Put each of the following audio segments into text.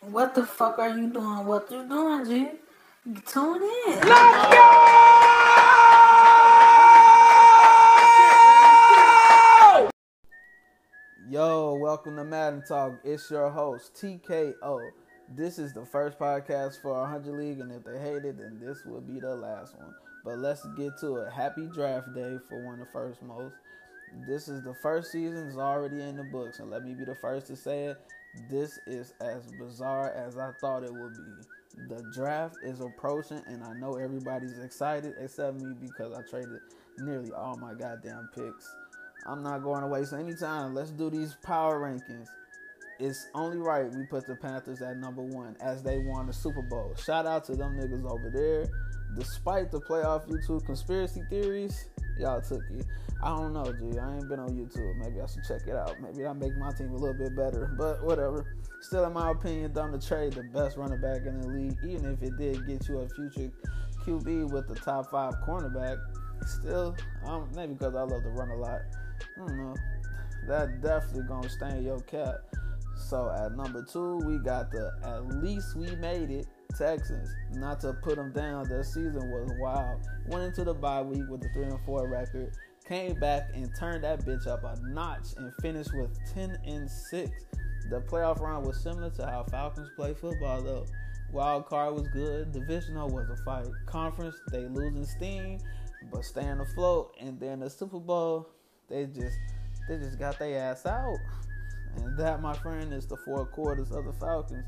What the fuck are you doing? What you doing, G? Tune in. Let's go! Yo, welcome to Madden Talk. It's your host, TKO. This is the first podcast for 100 League, and if they hate it, then this will be the last one. But let's get to it. Happy draft day for one of the first most. This is the first season, is already in the books, and let me be the first to say it. This is as bizarre as I thought it would be. The draft is approaching, and I know everybody's excited except me because I traded nearly all my goddamn picks. I'm not going to waste any time. Let's do these power rankings. It's only right we put the Panthers at number one as they won the Super Bowl. Shout out to them niggas over there. Despite the playoff YouTube conspiracy theories, y'all took it. I don't know, G. I ain't been on YouTube. Maybe I should check it out. Maybe I make my team a little bit better. But whatever. Still, in my opinion, dumb to trade the best running back in the league, even if it did get you a future QB with the top five cornerback. Still, um, maybe because I love to run a lot. I don't know. That definitely gonna stain your cap. So at number two, we got the at least we made it Texans. Not to put them down, their season was wild. Went into the bye week with a three and four record came back and turned that bitch up a notch and finished with 10 and 6. The playoff round was similar to how Falcons play football though. Wild card was good, divisional was a fight. Conference, they losing steam, but staying afloat. And then the Super Bowl, they just they just got their ass out. And that, my friend, is the four quarters of the Falcons.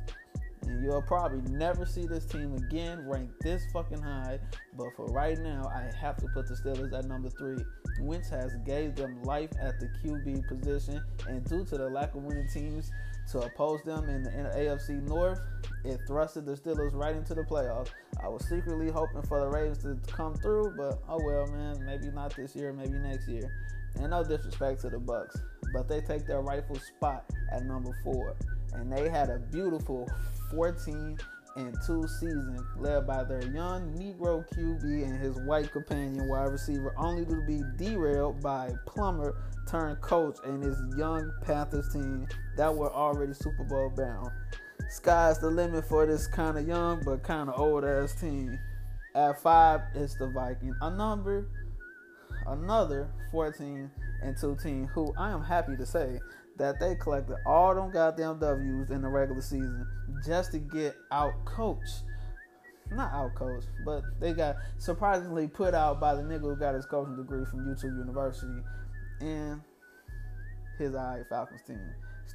And you'll probably never see this team again ranked this fucking high. But for right now, I have to put the Steelers at number three. Wentz has gave them life at the QB position, and due to the lack of winning teams to oppose them in the, AFC North, it thrusted the Steelers right into the playoffs. I was secretly hoping for the Ravens to come through, but oh well, man. Maybe not this year, maybe next year. And no disrespect to the Bucks, but they take their rightful spot at number four, and they had a beautiful 14 and two season, led by their young Negro QB and his white companion wide receiver, only to be derailed by plumber turned coach and his young Panthers team that were already Super Bowl bound. Sky's the limit for this kind of young but kind of old ass team. At five, it's the Viking. A number, another 14 and two team who I am happy to say that they collected all them goddamn W's in the regular season just to get out coached. Not out coached, but they got surprisingly put out by the nigga who got his coaching degree from YouTube University and his I Falcons team.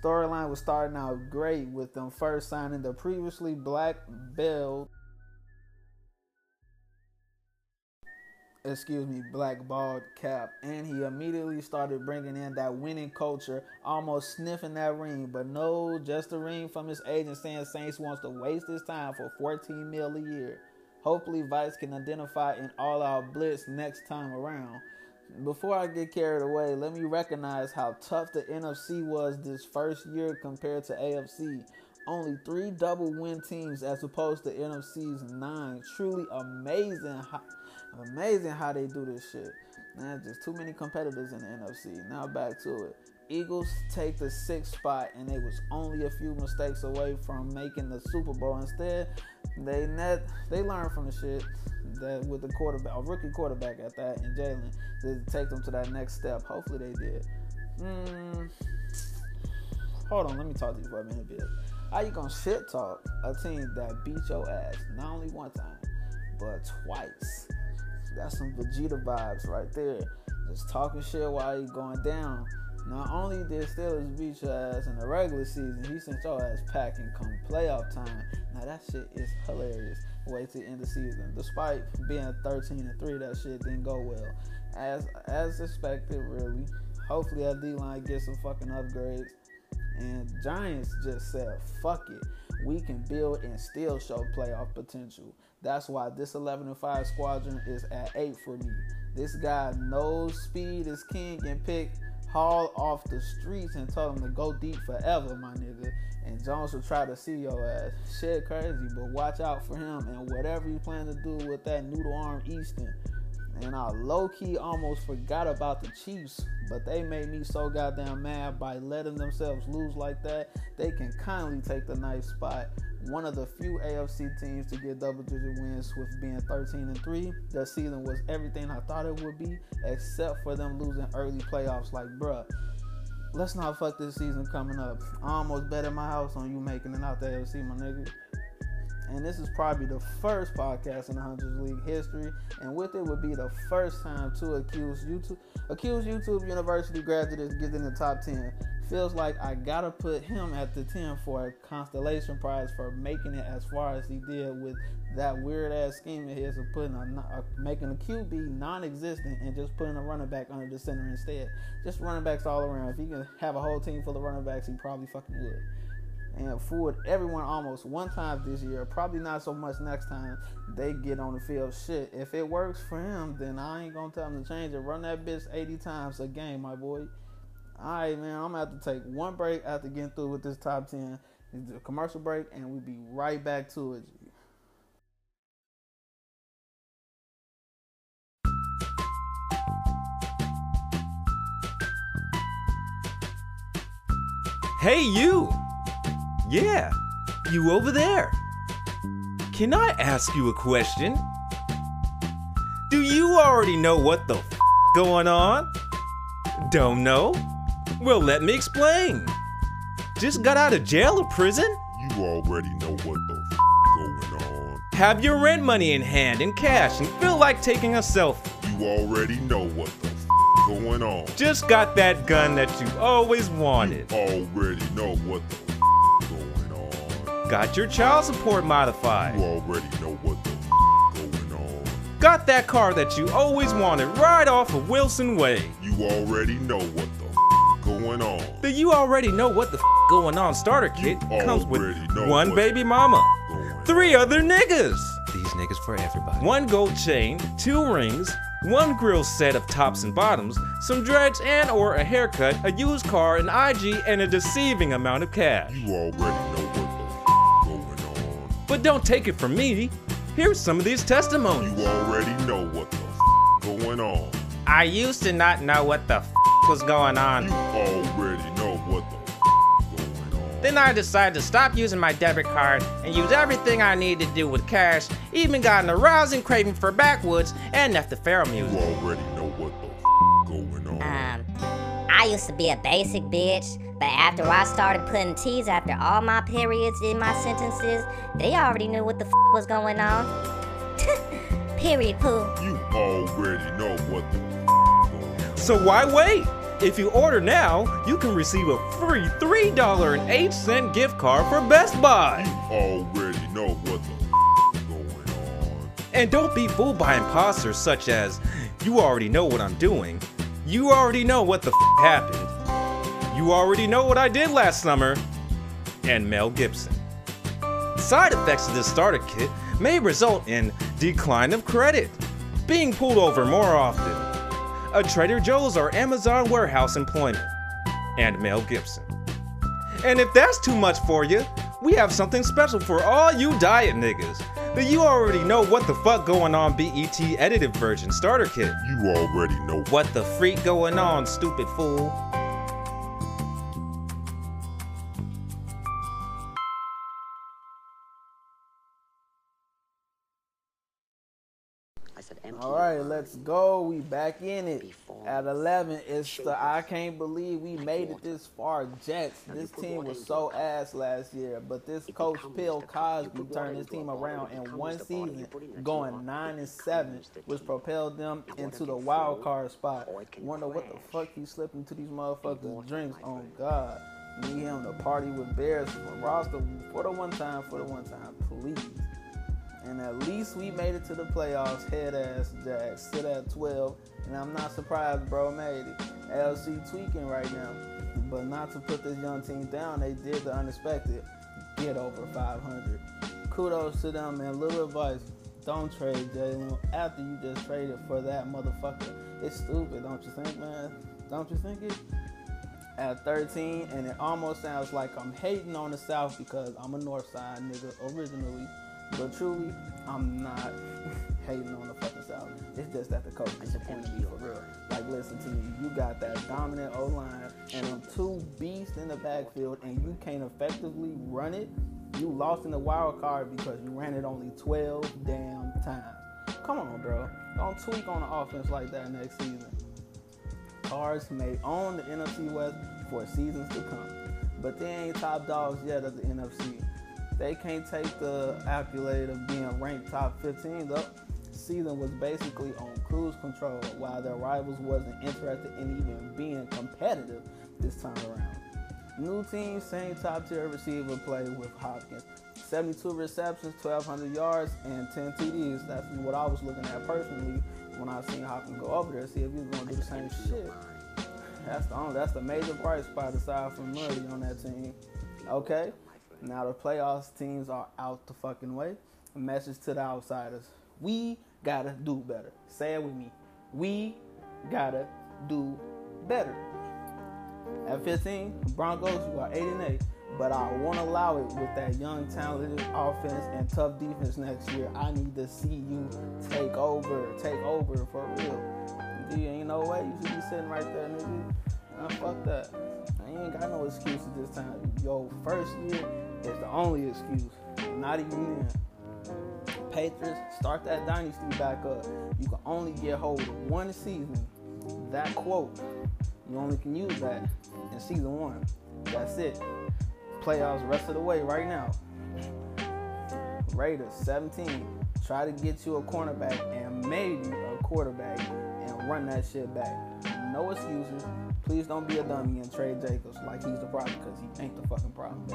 Storyline was starting out great with them first signing the previously black belt excuse me, blackballed Cap, and he immediately started bringing in that winning culture, almost sniffing that ring. But no, just a ring from his agent saying Saints wants to waste his time for 14 mil a year. Hopefully, Vice can identify an all-out blitz next time around. Before I get carried away, let me recognize how tough the NFC was this first year compared to AFC. Only three double win teams as opposed to NFC's nine. Truly amazing. How- Amazing how they do this shit. Man, just too many competitors in the NFC. Now back to it. Eagles take the sixth spot, and they was only a few mistakes away from making the Super Bowl. Instead, they net they learned from the shit that with the quarterback, a rookie quarterback at that, and Jalen to take them to that next step. Hopefully, they did. Mm, hold on, let me talk to you for a minute, bit. How you gonna shit talk a team that beat your ass not only one time, but twice? That's some Vegeta vibes right there. Just talking shit while you going down. Not only did Steelers beat your ass in the regular season, he sent your ass packing come playoff time. Now that shit is hilarious. Till the end the season. Despite being 13 and 3, that shit didn't go well. As as expected, really. Hopefully that D line gets some fucking upgrades. And Giants just said, fuck it. We can build and still show playoff potential. That's why this 11 and 5 squadron is at 8 for me. This guy knows speed is king and pick Hall off the streets and tell him to go deep forever, my nigga. And Jones will try to see your ass. Shit crazy, but watch out for him and whatever you plan to do with that noodle arm Easton. And I low key almost forgot about the Chiefs, but they made me so goddamn mad by letting themselves lose like that. They can kindly take the ninth spot. One of the few AFC teams to get double digit wins with being 13 and 3. The season was everything I thought it would be, except for them losing early playoffs. Like, bruh, let's not fuck this season coming up. I almost bet my house on you making it out the AFC, my nigga and this is probably the first podcast in the Hundreds League history, and with it would be the first time two accused YouTube accused YouTube University graduates get in the top ten. Feels like I gotta put him at the ten for a constellation prize for making it as far as he did with that weird ass scheme of his of putting a, a making a QB non-existent and just putting a running back under the center instead. Just running backs all around. If he can have a whole team full of running backs, he probably fucking would and fooled everyone almost one time this year. Probably not so much next time they get on the field. Shit, if it works for him, then I ain't gonna tell him to change it. Run that bitch 80 times a game, my boy. All right, man. I'm gonna have to take one break after getting through with this top 10. It's a commercial break, and we'll be right back to it. Hey, you! Yeah, you over there. Can I ask you a question? Do you already know what the f going on? Don't know? Well, let me explain. Just got out of jail or prison? You already know what the f going on. Have your rent money in hand in cash and feel like taking a selfie. You already know what the f going on. Just got that gun that you always wanted. You already know what the f going on. Got your child support modified. You already know what the f going on. Got that car that you always wanted right off of Wilson Way. You already know what the f going on. The you already know what the f going on starter kit You comes with one baby mama, three other niggas, These niggas for everybody. one gold chain, two rings, one grill set of tops and bottoms, some dreads and or a haircut, a used car, an IG, and a deceiving amount of cash. You already know But don't take it from me. Here's some of these testimonies. You already know what the f going on. I used to not know what the f was going on. You already know what the f going on. Then I decided to stop using my debit card and use everything I need to do with cash. Even got an arousing craving for backwoods and Nefertari You music. already I used to be a basic bitch, but after I started putting T's after all my periods in my sentences, they already knew what the f was going on. Period, poo. You already know what the f going on. So why wait? If you order now, you can receive a free $3.08 gift card for Best Buy. You already know what the f going on. And don't be fooled by imposters such as, you already know what I'm doing. You already know what the f happened. You already know what I did last summer. And Mel Gibson. Side effects of this starter kit may result in decline of credit, being pulled over more often, a Trader Joe's or Amazon warehouse employment, and Mel Gibson. And if that's too much for you, we have something special for all you diet niggas. The you already know what the fuck going on BET edited version starter kit. You already know What the freak going on, stupid fool? Right, let's go. We back in it at 11. It's the I can't believe we made it this far. Jets. This team was so ass last year, but this coach becomes Bill the cup. You Cosby turned his team around in one the bottle. You season, put it in a going nine and seven, which propelled them into the wild card spot. or it can Wonder what the fuck he slipped into these motherfuckers' drinks. Oh. God, need him to party with Bears roster for the one time, for the one time, please. And at least we made it to the playoffs, head ass Jags. Sit at 12. And I'm not surprised bro made it. LC tweaking right now. But not to put this young team down, they did the unexpected. Get over 500. Kudos to them and little advice. Don't trade Jalen after you just traded for that motherfucker. It's stupid, don't you think, man? Don't you think it? At 13, and it almost sounds like I'm hating on the South because I'm a North Side nigga originally. But truly, I'm not hating on the fucking South. It's just that the coach disappointed me for real. Like, listen to me. You got that dominant O line and them two beasts in the backfield, and you can't effectively run it. You lost in the wild card because you ran it only 12 damn times. Come on, bro. Don't tweak on the offense like that next season. Cards may own the NFC West for seasons to come, but they ain't top dogs yet of the NFC. They can't take the accolade of being ranked top 15 though. Season was basically on cruise control while their rivals wasn't interested in even being competitive this time around. New team, same top tier receiver play with Hopkins. 72 receptions, 1,200 yards, and 10 TDs. That's what I was looking at personally when I seen Hopkins go over there, see if he was going to do the same shit. That's the only, that's the major bright spot aside from Murray on that team. Okay, now the playoffs teams are out the fucking way. A message to the outsiders: we gotta do better. Say it with me. We gotta do better. At 15, Broncos, you are 8 and 8, but I won't allow it with that young, talented offense and tough defense next year. I need to see you take over, take over for real. D, ain't no way you should be sitting right there, nigga. Nah, fuck that. I ain't got no excuses this time. Yo, first year is the only excuse. Not even then. Patriots, start that dynasty back up. You can only get hold of one season. That quote, you only can use that in season one. That's it. Playoffs rest of the way right now. Raiders 17. Try to get you a cornerback and maybe a quarterback and run that shit back. No excuses. Please don't be a dummy and trade Jacobs like he's the problem because he ain't the fucking problem.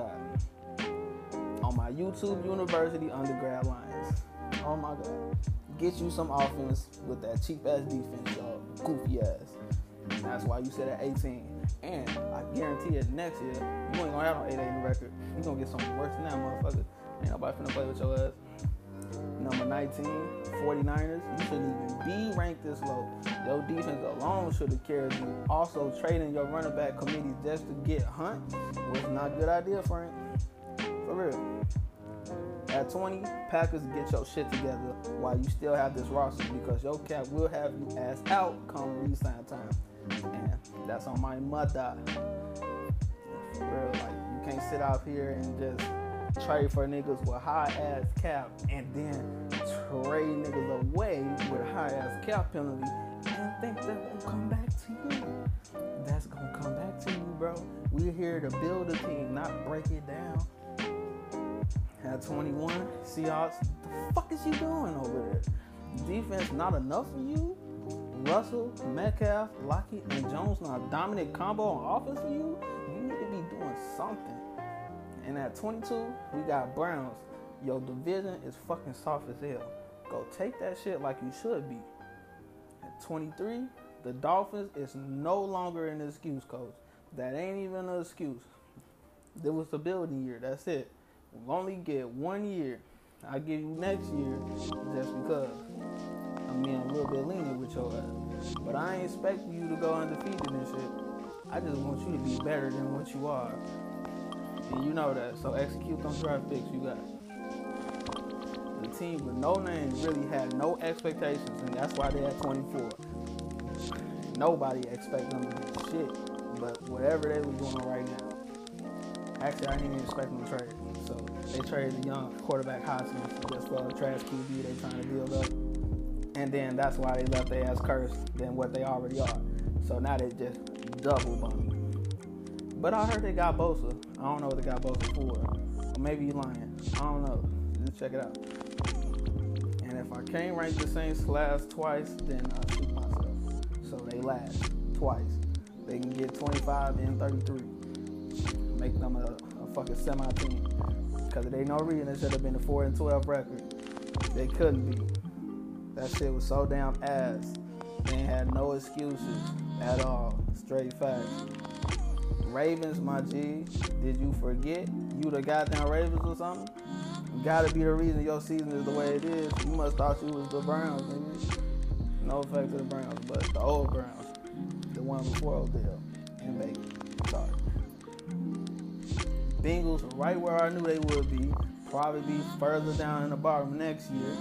On my YouTube University undergrad lines. Oh my God. Get you some offense with that cheap ass defense, y'all. Goofy ass. And that's why you said at 18. And I guarantee it next year, you ain't gonna have no 8 8 record. You gonna get something worse than that, motherfucker. Ain't nobody finna play with your ass. Number 19, 49ers. You shouldn't even be ranked this low. Your defense alone should have carried you. Also, trading your running back committee just to get Hunt was not a good idea, Frank. For real. At 20, Packers get your shit together while you still have this roster because your cap will have you ass out come resign time. And that's on my mother. For real, like you can't sit out here and just trade for niggas with high ass cap and then trade niggas away with high ass cap penalty and think that will come back to you. That's gonna come back to you, bro. We're here to build a team, not break it down. At 21, Seahawks, the fuck is you doing over there? Defense not enough for you? Russell, Metcalf, Lockett, and Jones not a dominant combo on offense for you? You need to be doing something. And at 22, we got Browns. Your division is fucking soft as hell. Go take that shit like you should be. At 23, the Dolphins is no longer an excuse, coach. That ain't even an excuse. There was a building year. That's it. We only get one year. I give you next year just because I'm being a little bit lenient with your ass. But I ain't expecting you to go undefeated and shit. I just want you to be better than what you are. And you know that. So execute those draft picks you got. Team with no name really had no expectations, and that's why they at 24. Nobody expect them to do shit, but whatever they was doing right now. Actually, I didn't even expect them to trade. So they traded the young quarterback just for a trash QB they trying to build up. And then that's why they left their ass cursed than what they already are. So now they just double bummed. But I heard they got Bosa. I don't know what they got Bosa for. Or maybe you lying. I don't know. Just check it out. And if I can't rank the Saints last twice, then I shoot myself. So they last twice. They can get 25 and 33. Make them a, a fucking semi team. Because there ain't no reason it should have been a 4 and 12 record. They couldn't be. That shit was so damn ass. They had no excuses at all. Straight facts. Ravens, my G, did you forget you the goddamn Ravens or something? Gotta be the reason your season is the way it is. You must thought you was the Browns, nigga. No effect to the Browns, but the old Browns. The one before Odell in Vegas. Sorry. Bengals right where I knew they would be. probably be further down in the bottom next year.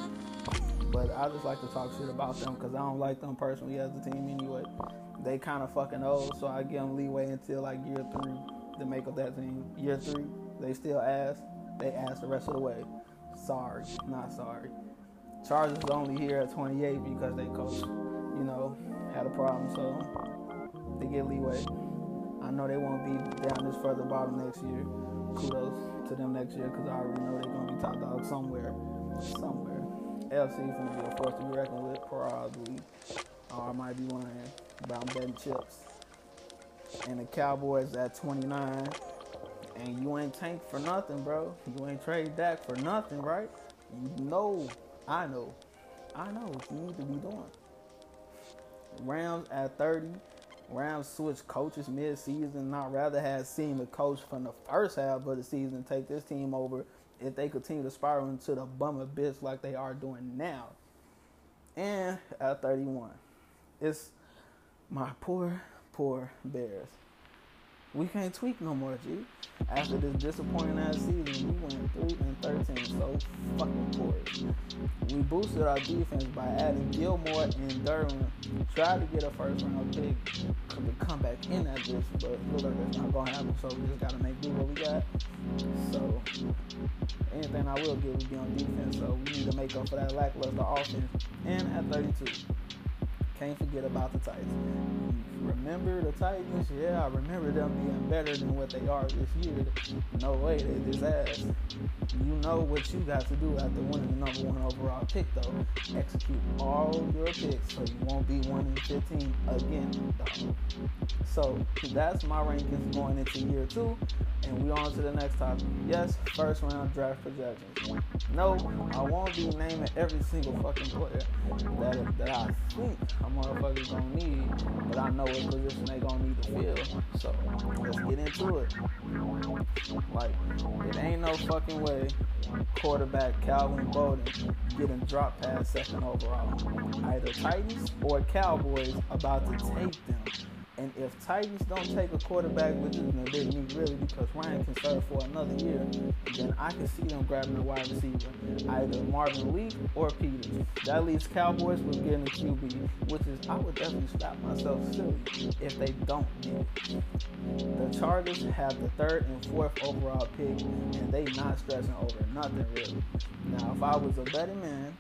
But I just like to talk shit about them because I don't like them personally as a team anyway. They kind of fucking old, so I give them leeway until like year three to make up that team. Year three, they still ass. They ass the rest of the way. Sorry, not sorry. Chargers only here at 28 because they coach, you know, had a problem, so they get leeway. I know they won't be down this further bottom next year. Kudos to them next year because I already know they're gonna be top dog somewhere, somewhere. LC gonna be a force to be reckoned with, probably. Or I might be lying, but I'm betting chips. And the Cowboys at 29, and you ain't tanked for nothing, bro. You ain't trade Dak for nothing, right? You know, I know, I know what you need to be doing. Rams at 30. Rams switch coaches mid-season. I'd rather have seen the coach from the first half of the season take this team over if they continue to spiral into the bummer bitch like they are doing now. And at 31, it's my poor, poor Bears. We can't tweak no more, G. After this disappointing ass season, we went 3 and 13, so fucking poor. We boosted our defense by adding Gilmore and Derwin. Tried to get a first round pick to come back in that bitch, but look like that's not gonna happen, so we just gotta make do what we got. So, anything I will give will be on defense, so we need to make up for that lackluster offense. And at 32, can't forget about the Titans. Remember the Titans? Yeah, I remember them being better than what they are this year. No way, they just ass. You know what you got to do after winning the number one overall pick, though. Execute all your picks so you won't be one in 15 again, though. So that's my rankings going into year two. And we on to the next topic. Yes, first round draft projections. No, I won't be naming every single fucking player that, that I think a motherfucker's gonna need, but I know position they gonna need to fill. So let's get into it. Like, it ain't no fucking way quarterback Calvin Bowden getting dropped past second overall. Either Titans or Cowboys about to take them. And if Titans don't take a quarterback, which is they need really because Ryan can serve for another year, then I can see them grabbing a wide receiver, either Marvin Lee or Peters. That leaves Cowboys with getting a QB, which is I would definitely stop myself silly if they don't get it. The Chargers have the third and fourth overall pick, and they not stressing over nothing really. Now, if I was a betting man,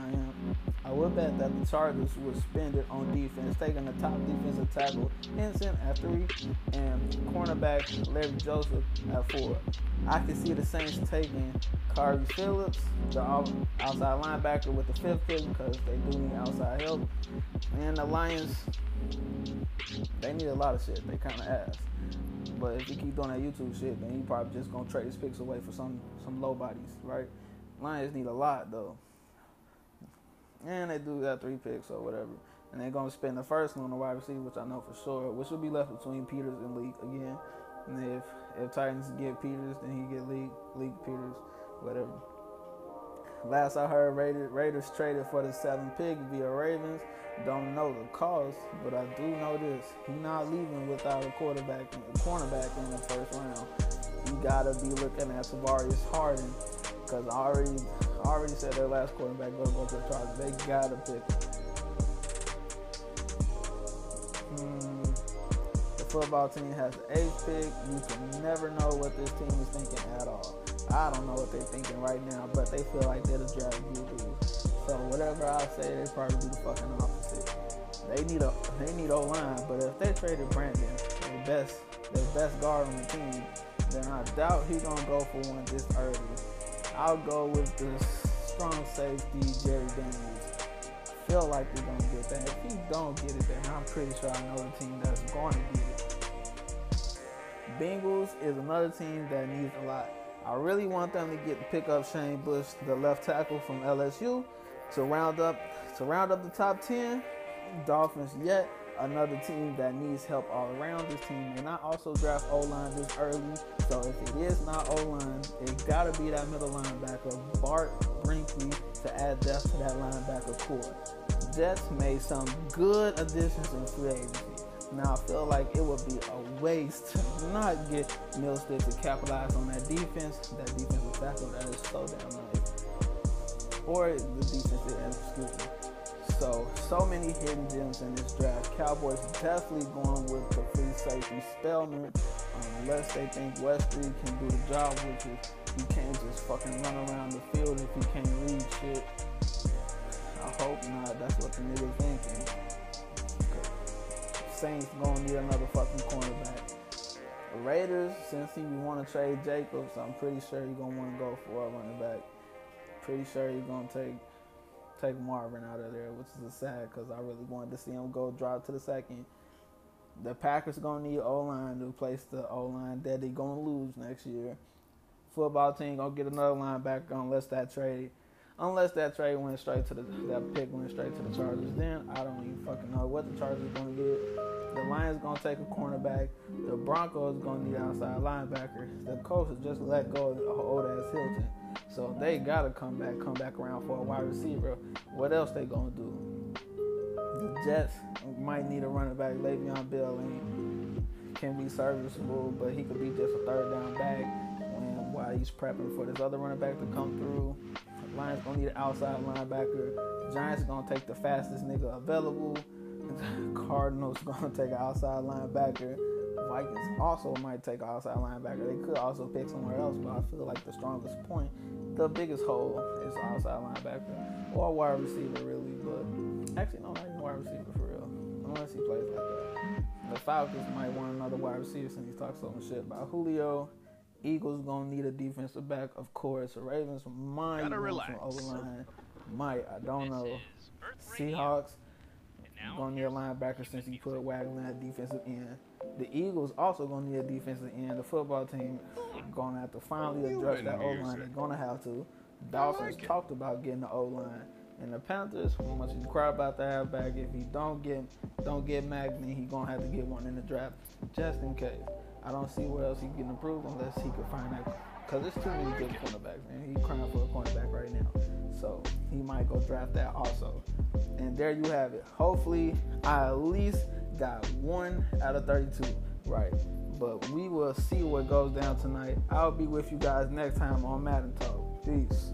I I would bet that the Chargers would spend it on defense, taking the top defensive tackle Henson at three and cornerback Larry Joseph at four. I can see the Saints taking Carby Phillips, the outside linebacker, with the fifth pick because they do need outside help. And the Lions, they need a lot of shit. They kind of ass. But if you keep doing that YouTube shit, then you probably just gonna trade his picks away for some some low bodies, right? Lions need a lot though. And they do got three picks or whatever. And they're gonna spend the first one on the wide receiver, which I know for sure, which will be left between Peters and Leak again. And if if Titans get Peters, then he get Leak, Leak Peters, whatever. Last I heard, Raiders, Raiders traded for the seventh pick via Ravens. Don't know the cost, but I do know this: he not leaving without a quarterback, a cornerback in the first round. He gotta be looking at Tavarius Harden, because I already I already said their last quarterback gonna go to the Chargers. They gotta pick. Hmm. The football team has the eighth pick. You can never know what this team is thinking at all. I don't know what they're thinking right now, but they feel like they're the draft QB. So whatever I say, they probably do the fucking opposite. They need a they need O line, but if they traded Brandon, the best the best guard on the team, then I doubt he's gonna go for one this early. I'll go with the strong safety Jerry Daniels. Feel like they're gonna get that. If he don't get it, then I'm pretty sure I know the team that's going to get it. Bengals is another team that needs a lot. I really want them to get to pick up Shane Bush, the left tackle from LSU, to round up to round up the top ten. Dolphins yet another team that needs help all around. This team And I also draft O line this early. So if it is not O line, it's gotta be that middle linebacker, Bart Brinkley, to add depth to that linebacker core. Jets made some good additions in free agency. Now I feel like it would be a waste to not get Milstead to capitalize on that defense, that defensive tackle that is so damn nice, or the defensive. Excuse me. So, so many hidden gems in this draft. Cowboys definitely going with the free safety Spellman, um, unless they think Westry can do the job, which is he can't just fucking run around the field if he can't read shit. I hope not. That's what the niggas thinking. Saints gonna need another fucking cornerback. The Raiders, since he want to trade Jacobs, I'm pretty sure he gonna want to go for a running back. Pretty sure he gonna take take Marvin out of there, which is a sad because I really wanted to see him go drop to the second. The Packers gonna need O line to replace the O line that they gonna lose next year. Football team gonna get another linebacker unless that trade, unless that trade went straight to the that pick went straight to the Chargers. Then I don't even fucking know what the Chargers gonna get. The Lions gonna take a cornerback. The Broncos gonna need outside linebacker. The Colts just let go of old ass Hilton. So they gotta come back, come back around for a wide receiver. What else they gonna do? The Jets might need a running back. Le'Veon Bell ain't, can be serviceable, but he could be just a third down back while he's prepping for this other running back to come through. Lions gonna need an outside linebacker. Giants gonna take the fastest nigga available. Cardinals gonna take an outside linebacker. Vikings also might take an outside linebacker. They could also pick somewhere else, but I feel like the strongest point, the biggest hole, is outside linebacker or wide receiver, really. But actually, no, not even wide receiver for real, unless he plays like that. The Falcons might want another wide receiver since he talks so much shit about Julio. Eagles gonna need a defensive back, of course. The Ravens might Gotta relax. some O line. Might I don't know. Seahawks gonna need a linebacker since he put Wagner at defensive end. The Eagles also gonna need a defensive end. The football team gonna have to finally address that O line. They're gonna have to. Dolphins talked about getting the O line. And the Panthers, much you cry about the halfback, if he don't get don't get Magny, he gonna have to get one in the draft just in case. I don't see where else he can improve unless he could find that. Cause there's too many good cornerbacks, man. He's crying for a cornerback right now, so he might go draft that also. And there you have it. Hopefully, I at least got one out of 32 right. But we will see what goes down tonight. I'll be with you guys next time on Madden Talk. Peace.